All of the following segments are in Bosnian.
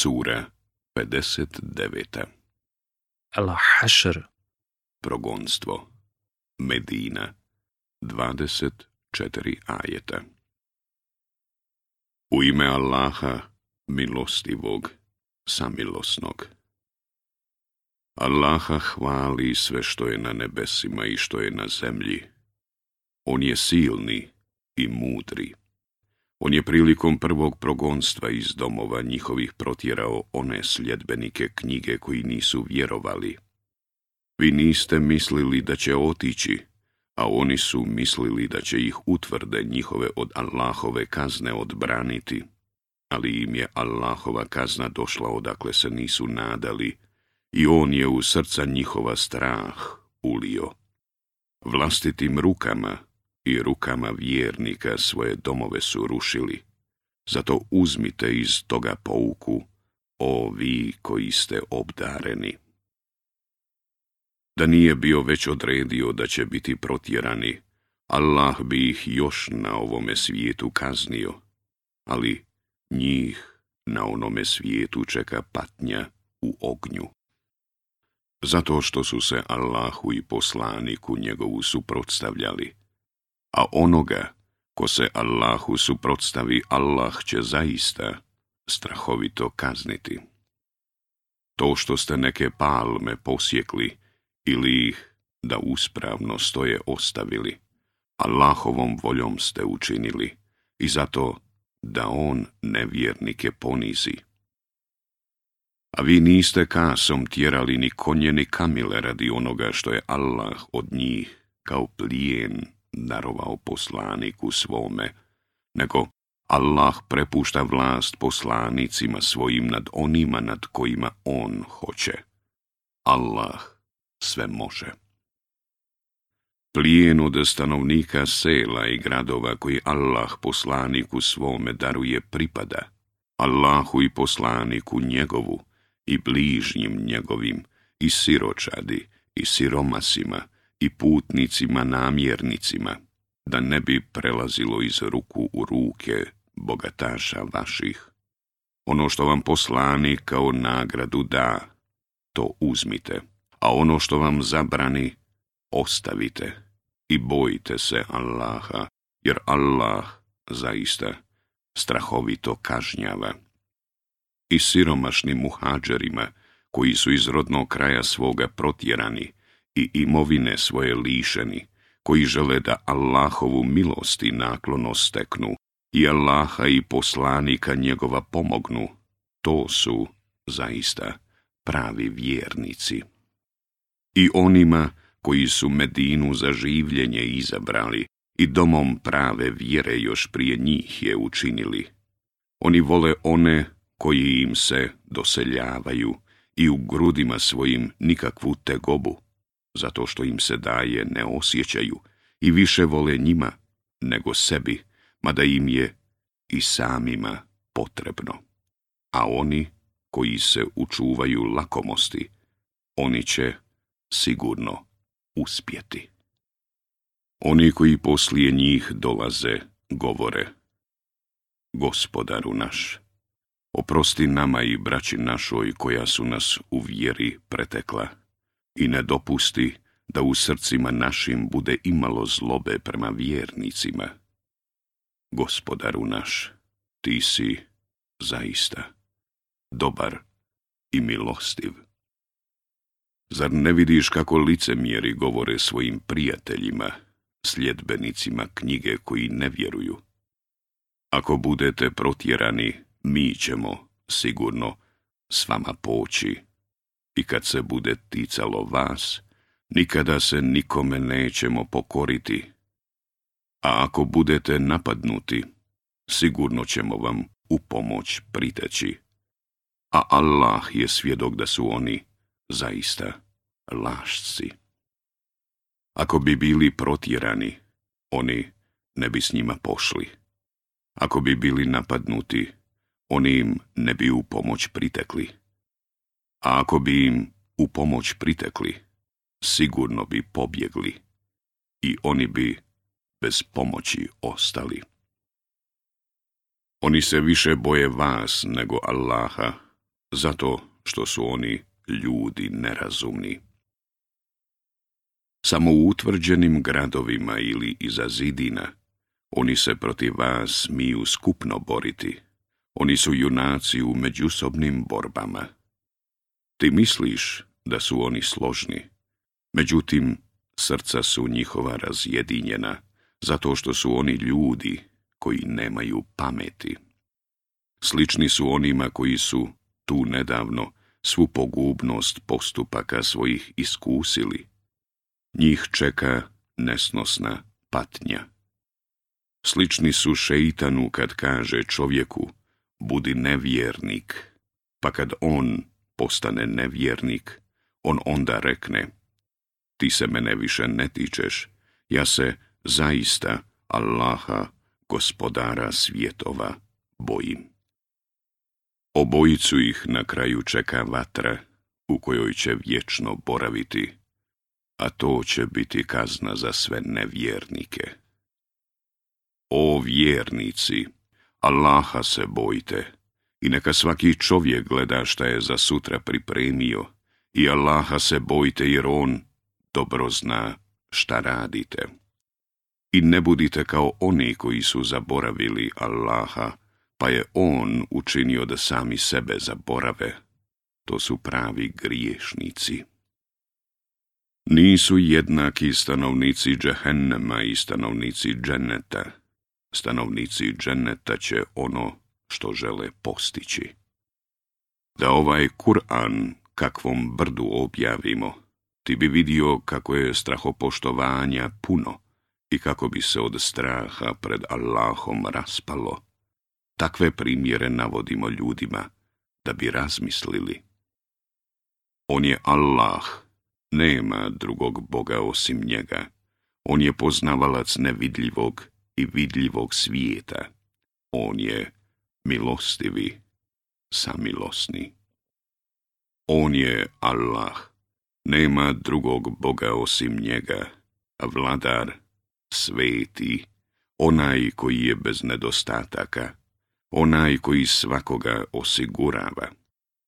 Sura 59. al hashr Progonstvo Medina 24 ajeta U ime Allaha, milostivog, samilosnog. Allaha hvali sve što je na nebesima i što je na zemlji. On je silni i mudri. On je prilikom prvog progonstva iz domova njihovih protjerao one sljedbenike knjige koji nisu vjerovali. Vi niste mislili da će otići, a oni su mislili da će ih utvrde njihove od Allahove kazne odbraniti. Ali im je Allahova kazna došla odakle se nisu nadali i on je u srca njihova strah ulio. Vlastitim rukama i rukama vjernika svoje domove su rušili. Zato uzmite iz toga pouku, o vi koji ste obdareni. Da nije bio već odredio da će biti protjerani, Allah bi ih još na ovome svijetu kaznio, ali njih na onome svijetu čeka patnja u ognju. Zato što su se Allahu i poslaniku njegovu suprotstavljali, a onoga ko se Allahu suprotstavi, Allah će zaista strahovito kazniti. To što ste neke palme posjekli ili ih da uspravno stoje ostavili, Allahovom voljom ste učinili i zato da on nevjernike ponizi. A vi niste kasom tjerali ni konje ni kamile radi onoga što je Allah od njih kao plijen darovao poslaniku svome, nego Allah prepušta vlast poslanicima svojim nad onima nad kojima on hoće. Allah sve može. Plijen od stanovnika sela i gradova koji Allah poslaniku svome daruje pripada, Allahu i poslaniku njegovu i bližnjim njegovim i siročadi i siromasima i putnicima namjernicima, da ne bi prelazilo iz ruku u ruke bogataša vaših. Ono što vam poslani kao nagradu da, to uzmite, a ono što vam zabrani, ostavite i bojite se Allaha, jer Allah zaista strahovito kažnjava. I siromašnim muhađerima, koji su iz rodnog kraja svoga protjerani, i imovine svoje lišeni, koji žele da Allahovu milost i naklonost steknu, i Allaha i poslanika njegova pomognu, to su, zaista, pravi vjernici. I onima koji su Medinu za življenje izabrali i domom prave vjere još prije njih je učinili. Oni vole one koji im se doseljavaju i u grudima svojim nikakvu tegobu, zato što im se daje ne osjećaju i više vole njima nego sebi, mada im je i samima potrebno. A oni koji se učuvaju lakomosti, oni će sigurno uspjeti. Oni koji poslije njih dolaze govore Gospodaru naš, oprosti nama i braći našoj koja su nas u vjeri pretekla i ne dopusti da u srcima našim bude imalo zlobe prema vjernicima. Gospodaru naš, ti si zaista dobar i milostiv. Zar ne vidiš kako licemjeri govore svojim prijateljima, sljedbenicima knjige koji ne vjeruju? Ako budete protjerani, mi ćemo, sigurno, s vama poći i kad se bude ticalo vas, nikada se nikome nećemo pokoriti. A ako budete napadnuti, sigurno ćemo vam u pomoć priteći. A Allah je svjedok da su oni zaista lašci. Ako bi bili protjerani, oni ne bi s njima pošli. Ako bi bili napadnuti, oni im ne bi u pomoć pritekli a ako bi im u pomoć pritekli, sigurno bi pobjegli i oni bi bez pomoći ostali. Oni se više boje vas nego Allaha, zato što su oni ljudi nerazumni. Samo u utvrđenim gradovima ili iza zidina oni se protiv vas smiju skupno boriti. Oni su junaci u međusobnim borbama. Ti misliš da su oni složni, međutim srca su njihova razjedinjena, zato što su oni ljudi koji nemaju pameti. Slični su onima koji su tu nedavno svu pogubnost postupaka svojih iskusili. Njih čeka nesnosna patnja. Slični su šeitanu kad kaže čovjeku, budi nevjernik, pa kad on postane nevjernik, on onda rekne, ti se mene više ne tičeš, ja se zaista Allaha, gospodara svjetova, bojim. Obojicu ih na kraju čeka vatra, u kojoj će vječno boraviti, a to će biti kazna za sve nevjernike. O vjernici, Allaha se bojte, i neka svaki čovjek gleda šta je za sutra pripremio. I Allaha se bojte jer on dobro zna šta radite. I ne budite kao oni koji su zaboravili Allaha, pa je on učinio da sami sebe zaborave. To su pravi griješnici. Nisu jednaki stanovnici džehennema i stanovnici dženeta. Stanovnici dženeta će ono što žele postići. Da ovaj Kur'an kakvom brdu objavimo, ti bi vidio kako je strahopoštovanja puno i kako bi se od straha pred Allahom raspalo. Takve primjere navodimo ljudima da bi razmislili. On je Allah, nema drugog Boga osim njega. On je poznavalac nevidljivog i vidljivog svijeta. On je milostivi, samilosni. On je Allah, nema drugog Boga osim njega, vladar, sveti, onaj koji je bez nedostataka, onaj koji svakoga osigurava,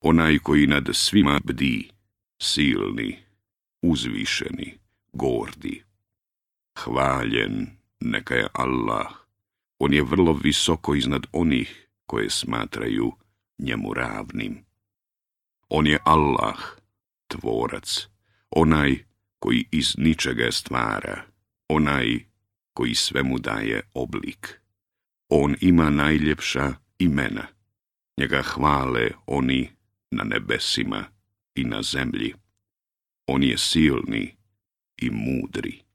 onaj koji nad svima bdi, silni, uzvišeni, gordi. Hvaljen, neka je Allah, on je vrlo visoko iznad onih koje smatraju njemu ravnim. On je Allah, tvorac, onaj koji iz ničega stvara, onaj koji svemu daje oblik. On ima najljepša imena. Njega hvale oni na nebesima i na zemlji. On je silni i mudri.